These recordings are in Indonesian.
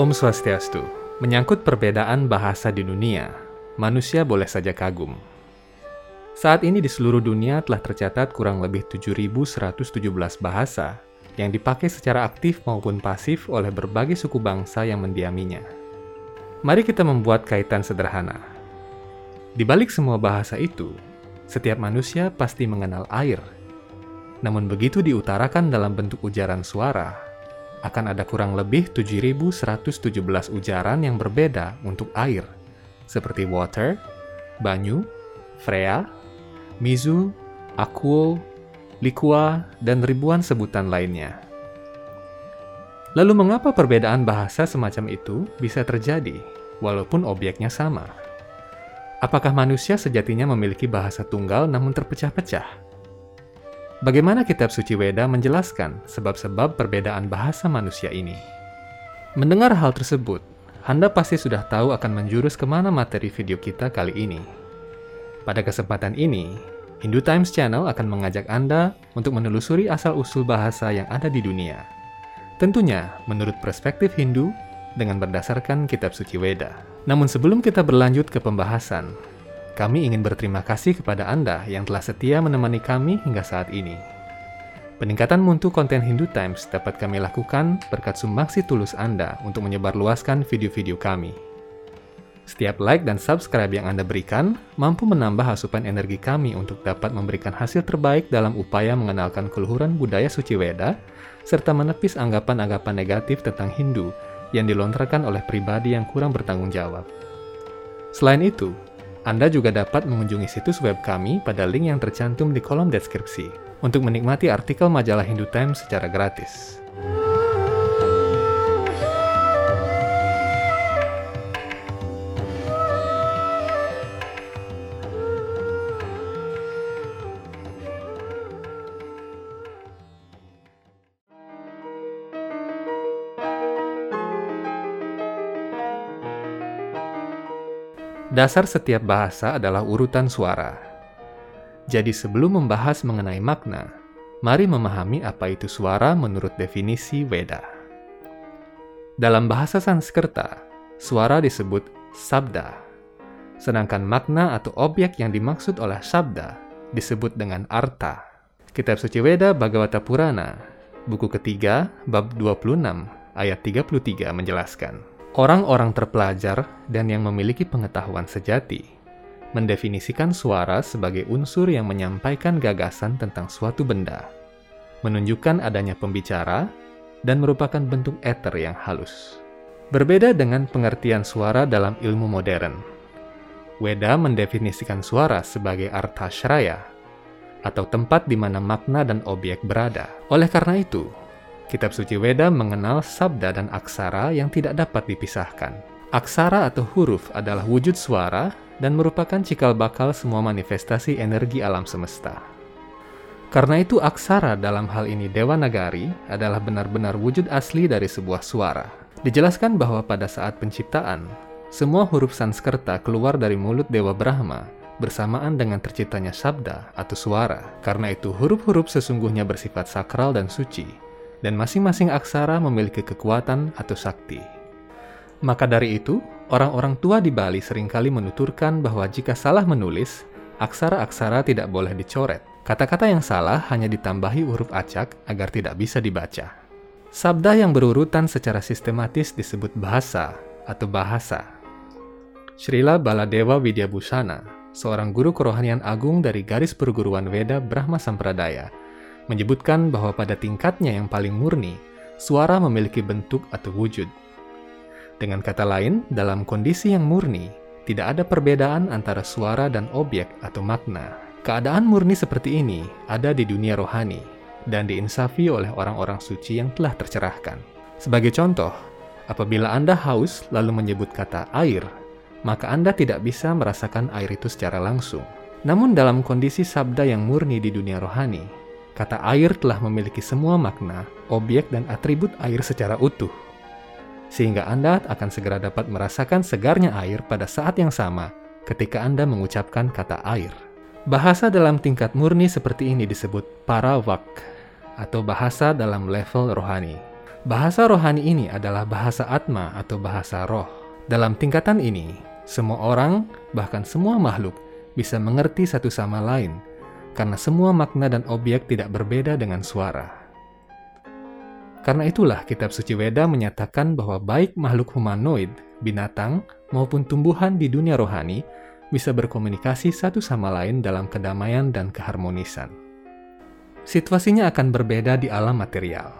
Om Swastiastu, menyangkut perbedaan bahasa di dunia, manusia boleh saja kagum. Saat ini di seluruh dunia telah tercatat kurang lebih 7.117 bahasa yang dipakai secara aktif maupun pasif oleh berbagai suku bangsa yang mendiaminya. Mari kita membuat kaitan sederhana. Di balik semua bahasa itu, setiap manusia pasti mengenal air. Namun begitu diutarakan dalam bentuk ujaran suara, akan ada kurang lebih 7.117 ujaran yang berbeda untuk air, seperti water, banyu, freya, mizu, aquo, liqua, dan ribuan sebutan lainnya. Lalu mengapa perbedaan bahasa semacam itu bisa terjadi, walaupun objeknya sama? Apakah manusia sejatinya memiliki bahasa tunggal namun terpecah-pecah? Bagaimana kitab suci Weda menjelaskan sebab-sebab perbedaan bahasa manusia ini? Mendengar hal tersebut, Anda pasti sudah tahu akan menjurus ke mana materi video kita kali ini. Pada kesempatan ini, Hindu Times Channel akan mengajak Anda untuk menelusuri asal-usul bahasa yang ada di dunia. Tentunya menurut perspektif Hindu dengan berdasarkan kitab suci Weda. Namun sebelum kita berlanjut ke pembahasan, kami ingin berterima kasih kepada Anda yang telah setia menemani kami hingga saat ini. Peningkatan mutu konten Hindu Times dapat kami lakukan berkat sumbangsi tulus Anda untuk menyebarluaskan video-video kami. Setiap like dan subscribe yang Anda berikan mampu menambah asupan energi kami untuk dapat memberikan hasil terbaik dalam upaya mengenalkan keluhuran budaya suci Weda serta menepis anggapan-anggapan negatif tentang Hindu yang dilontarkan oleh pribadi yang kurang bertanggung jawab. Selain itu, anda juga dapat mengunjungi situs web kami pada link yang tercantum di kolom deskripsi untuk menikmati artikel majalah Hindu Times secara gratis. Dasar setiap bahasa adalah urutan suara. Jadi sebelum membahas mengenai makna, mari memahami apa itu suara menurut definisi Weda. Dalam bahasa Sanskerta, suara disebut sabda, sedangkan makna atau objek yang dimaksud oleh sabda disebut dengan arta. Kitab suci Weda Bhagavata Purana, buku ketiga, bab 26, ayat 33 menjelaskan. Orang-orang terpelajar dan yang memiliki pengetahuan sejati mendefinisikan suara sebagai unsur yang menyampaikan gagasan tentang suatu benda, menunjukkan adanya pembicara, dan merupakan bentuk eter yang halus. Berbeda dengan pengertian suara dalam ilmu modern, Weda mendefinisikan suara sebagai arta shraya, atau tempat di mana makna dan objek berada. Oleh karena itu, Kitab suci Weda mengenal sabda dan aksara yang tidak dapat dipisahkan. Aksara atau huruf adalah wujud suara dan merupakan cikal bakal semua manifestasi energi alam semesta. Karena itu aksara dalam hal ini Dewa Nagari adalah benar-benar wujud asli dari sebuah suara. Dijelaskan bahwa pada saat penciptaan, semua huruf Sanskerta keluar dari mulut Dewa Brahma bersamaan dengan terciptanya sabda atau suara. Karena itu huruf-huruf sesungguhnya bersifat sakral dan suci, dan masing-masing aksara memiliki kekuatan atau sakti. Maka dari itu, orang-orang tua di Bali sering kali menuturkan bahwa jika salah menulis, aksara-aksara tidak boleh dicoret. Kata-kata yang salah hanya ditambahi huruf acak agar tidak bisa dibaca. Sabda yang berurutan secara sistematis disebut bahasa atau bahasa. Srila Baladewa Widyabhusana, seorang guru kerohanian agung dari garis perguruan Weda Brahma Sampradaya, menyebutkan bahwa pada tingkatnya yang paling murni, suara memiliki bentuk atau wujud. Dengan kata lain, dalam kondisi yang murni, tidak ada perbedaan antara suara dan objek atau makna. Keadaan murni seperti ini ada di dunia rohani dan diinsafi oleh orang-orang suci yang telah tercerahkan. Sebagai contoh, apabila Anda haus lalu menyebut kata air, maka Anda tidak bisa merasakan air itu secara langsung. Namun dalam kondisi sabda yang murni di dunia rohani, kata air telah memiliki semua makna, objek, dan atribut air secara utuh. Sehingga Anda akan segera dapat merasakan segarnya air pada saat yang sama ketika Anda mengucapkan kata air. Bahasa dalam tingkat murni seperti ini disebut parawak atau bahasa dalam level rohani. Bahasa rohani ini adalah bahasa atma atau bahasa roh. Dalam tingkatan ini, semua orang, bahkan semua makhluk, bisa mengerti satu sama lain karena semua makna dan objek tidak berbeda dengan suara. Karena itulah kitab suci Weda menyatakan bahwa baik makhluk humanoid, binatang, maupun tumbuhan di dunia rohani bisa berkomunikasi satu sama lain dalam kedamaian dan keharmonisan. Situasinya akan berbeda di alam material.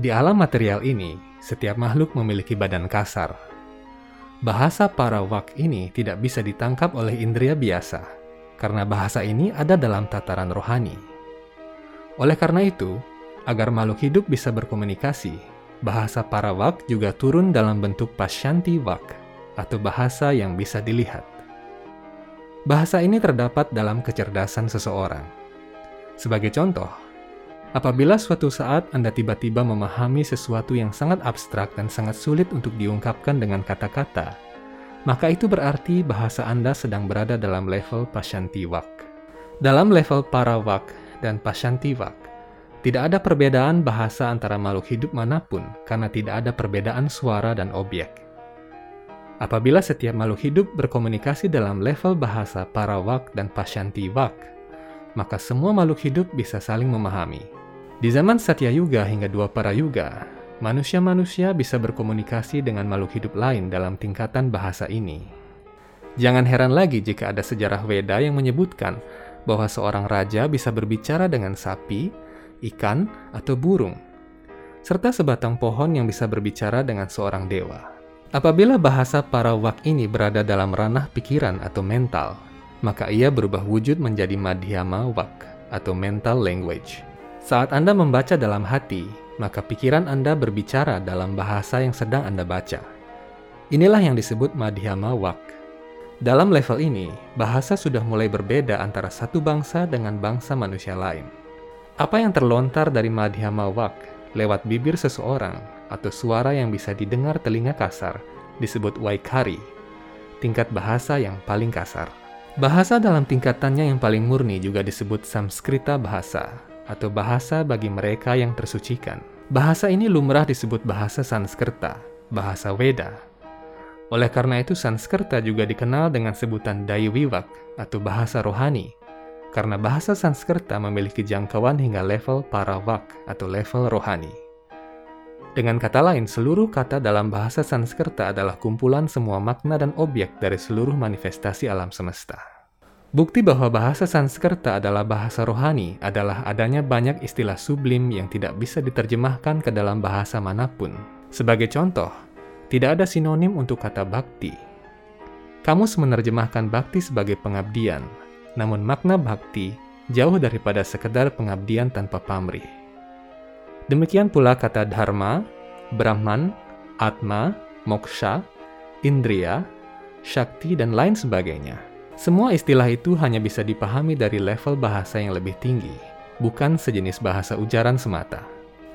Di alam material ini, setiap makhluk memiliki badan kasar. Bahasa para wak ini tidak bisa ditangkap oleh indera biasa, karena bahasa ini ada dalam tataran rohani. Oleh karena itu, Agar makhluk hidup bisa berkomunikasi, bahasa para wak juga turun dalam bentuk pasyanti wak, atau bahasa yang bisa dilihat. Bahasa ini terdapat dalam kecerdasan seseorang. Sebagai contoh, apabila suatu saat Anda tiba-tiba memahami sesuatu yang sangat abstrak dan sangat sulit untuk diungkapkan dengan kata-kata, maka itu berarti bahasa Anda sedang berada dalam level pasyanti wak. Dalam level para wak dan pasyanti wak, tidak ada perbedaan bahasa antara makhluk hidup mana pun karena tidak ada perbedaan suara dan objek. Apabila setiap makhluk hidup berkomunikasi dalam level bahasa Parawak dan Pasyanti Wak, maka semua makhluk hidup bisa saling memahami. Di zaman Satya Yuga hingga dua para yuga, manusia-manusia bisa berkomunikasi dengan makhluk hidup lain dalam tingkatan bahasa ini. Jangan heran lagi jika ada sejarah Weda yang menyebutkan bahwa seorang raja bisa berbicara dengan sapi, ikan, atau burung, serta sebatang pohon yang bisa berbicara dengan seorang dewa. Apabila bahasa para wak ini berada dalam ranah pikiran atau mental, maka ia berubah wujud menjadi madhyama wak atau mental language. Saat Anda membaca dalam hati, maka pikiran Anda berbicara dalam bahasa yang sedang Anda baca. Inilah yang disebut madhyama wak. Dalam level ini, bahasa sudah mulai berbeda antara satu bangsa dengan bangsa manusia lain. Apa yang terlontar dari madhyama wak lewat bibir seseorang atau suara yang bisa didengar telinga kasar disebut waikari, tingkat bahasa yang paling kasar. Bahasa dalam tingkatannya yang paling murni juga disebut Samskrita bahasa atau bahasa bagi mereka yang tersucikan. Bahasa ini lumrah disebut bahasa Sanskerta, bahasa Weda. Oleh karena itu Sanskerta juga dikenal dengan sebutan Daiwiwak atau bahasa rohani karena bahasa Sanskerta memiliki jangkauan hingga level parawak atau level rohani. Dengan kata lain, seluruh kata dalam bahasa Sanskerta adalah kumpulan semua makna dan objek dari seluruh manifestasi alam semesta. Bukti bahwa bahasa Sanskerta adalah bahasa rohani adalah adanya banyak istilah sublim yang tidak bisa diterjemahkan ke dalam bahasa mana pun. Sebagai contoh, tidak ada sinonim untuk kata bakti. Kamus menerjemahkan bakti sebagai pengabdian, namun makna bakti jauh daripada sekedar pengabdian tanpa pamrih. Demikian pula kata dharma, brahman, atma, moksha, indriya, shakti, dan lain sebagainya. Semua istilah itu hanya bisa dipahami dari level bahasa yang lebih tinggi, bukan sejenis bahasa ujaran semata.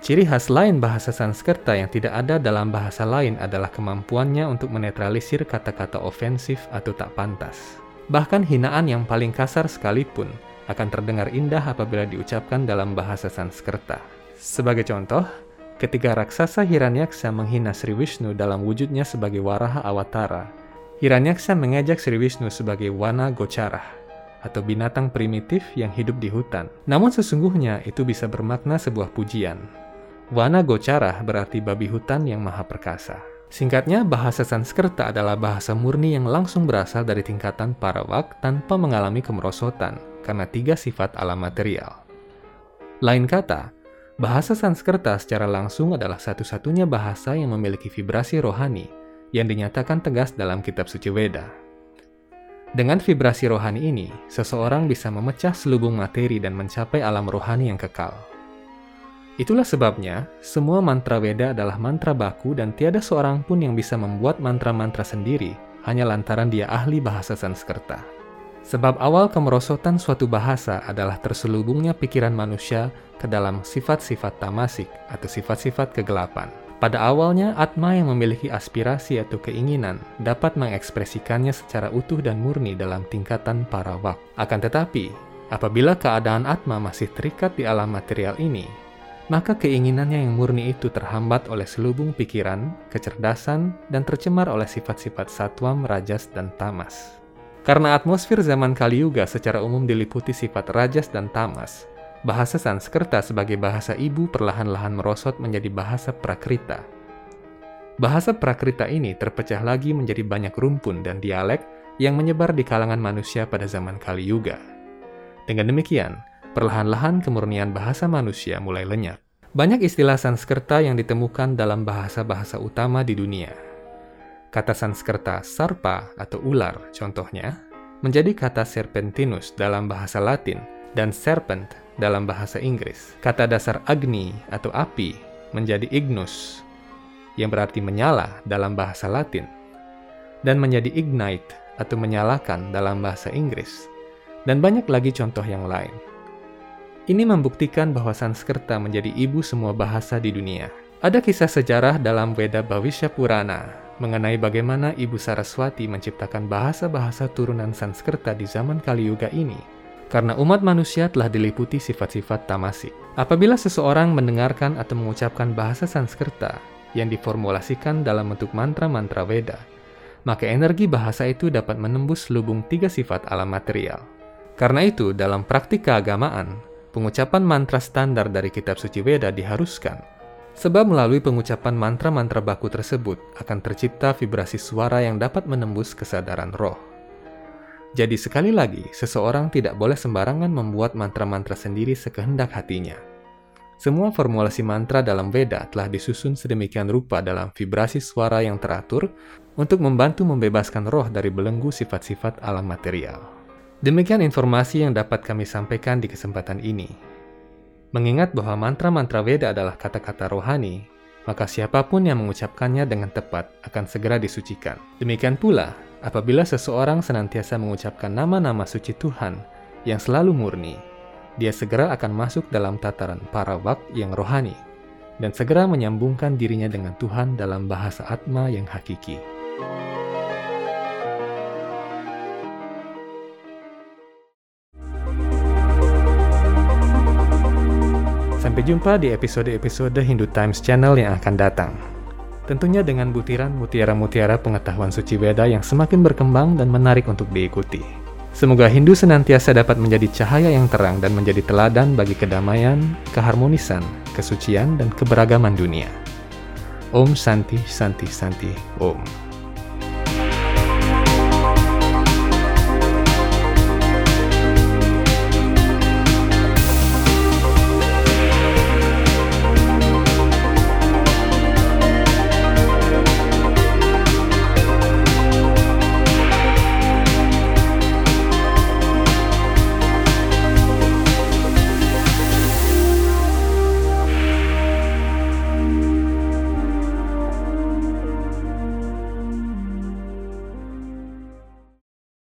Ciri khas lain bahasa Sanskerta yang tidak ada dalam bahasa lain adalah kemampuannya untuk menetralisir kata-kata ofensif atau tak pantas. Bahkan hinaan yang paling kasar sekalipun akan terdengar indah apabila diucapkan dalam bahasa Sanskerta. Sebagai contoh, ketika raksasa Hiranyaksa menghina Sri Wisnu dalam wujudnya sebagai Waraha Awatara, Hiranyaksa mengejek Sri Wisnu sebagai Wana Gocara atau binatang primitif yang hidup di hutan. Namun sesungguhnya itu bisa bermakna sebuah pujian. Wana Gocara berarti babi hutan yang maha perkasa. Singkatnya, bahasa Sanskerta adalah bahasa murni yang langsung berasal dari tingkatan parawak tanpa mengalami kemerosotan karena tiga sifat alam material. Lain kata, bahasa Sanskerta secara langsung adalah satu-satunya bahasa yang memiliki vibrasi rohani yang dinyatakan tegas dalam kitab suci Weda. Dengan vibrasi rohani ini, seseorang bisa memecah selubung materi dan mencapai alam rohani yang kekal. Itulah sebabnya, semua mantra Weda adalah mantra baku dan tiada seorang pun yang bisa membuat mantra-mantra sendiri hanya lantaran dia ahli bahasa Sanskerta. Sebab awal kemerosotan suatu bahasa adalah terselubungnya pikiran manusia ke dalam sifat-sifat tamasik atau sifat-sifat kegelapan. Pada awalnya, Atma yang memiliki aspirasi atau keinginan dapat mengekspresikannya secara utuh dan murni dalam tingkatan para wak. Akan tetapi, apabila keadaan Atma masih terikat di alam material ini, maka keinginannya yang murni itu terhambat oleh selubung pikiran, kecerdasan, dan tercemar oleh sifat-sifat satwam, rajas, dan tamas. Karena atmosfer zaman Kali Yuga secara umum diliputi sifat rajas dan tamas, bahasa Sanskerta sebagai bahasa ibu perlahan-lahan merosot menjadi bahasa Prakrita. Bahasa Prakrita ini terpecah lagi menjadi banyak rumpun dan dialek yang menyebar di kalangan manusia pada zaman Kali Yuga. Dengan demikian, perlahan-lahan kemurnian bahasa manusia mulai lenyap. Banyak istilah Sanskerta yang ditemukan dalam bahasa-bahasa utama di dunia. Kata Sanskerta sarpa atau ular contohnya, menjadi kata serpentinus dalam bahasa Latin dan serpent dalam bahasa Inggris. Kata dasar agni atau api menjadi ignus, yang berarti menyala dalam bahasa Latin, dan menjadi ignite atau menyalakan dalam bahasa Inggris, dan banyak lagi contoh yang lain. Ini membuktikan bahwa Sanskerta menjadi ibu semua bahasa di dunia. Ada kisah sejarah dalam Veda Bhavisya Purana mengenai bagaimana Ibu Saraswati menciptakan bahasa-bahasa turunan Sanskerta di zaman Kali Yuga ini. Karena umat manusia telah diliputi sifat-sifat tamasik. Apabila seseorang mendengarkan atau mengucapkan bahasa Sanskerta yang diformulasikan dalam bentuk mantra-mantra Veda, maka energi bahasa itu dapat menembus lubung tiga sifat alam material. Karena itu, dalam praktik keagamaan, pengucapan mantra standar dari kitab suci Veda diharuskan, sebab melalui pengucapan mantra-mantra baku tersebut akan tercipta vibrasi suara yang dapat menembus kesadaran roh. Jadi sekali lagi, seseorang tidak boleh sembarangan membuat mantra-mantra sendiri sekehendak hatinya. Semua formulasi mantra dalam Veda telah disusun sedemikian rupa dalam vibrasi suara yang teratur untuk membantu membebaskan roh dari belenggu sifat-sifat alam material. Demikian informasi yang dapat kami sampaikan di kesempatan ini. Mengingat bahwa mantra-mantra Veda adalah kata-kata rohani, maka siapa pun yang mengucapkannya dengan tepat akan segera disucikan. Demikian pula, apabila seseorang senantiasa mengucapkan nama-nama suci Tuhan yang selalu murni, dia segera akan masuk dalam tataran para wak yang rohani dan segera menyambungkan dirinya dengan Tuhan dalam bahasa Atma yang hakiki. Sampai jumpa di episode-episode Hindu Times Channel yang akan datang. Tentunya dengan butiran mutiara-mutiara pengetahuan suci Veda yang semakin berkembang dan menarik untuk diikuti. Semoga Hindu senantiasa dapat menjadi cahaya yang terang dan menjadi teladan bagi kedamaian, keharmonisan, kesucian, dan keberagaman dunia. Om Santi Santi Santi Om.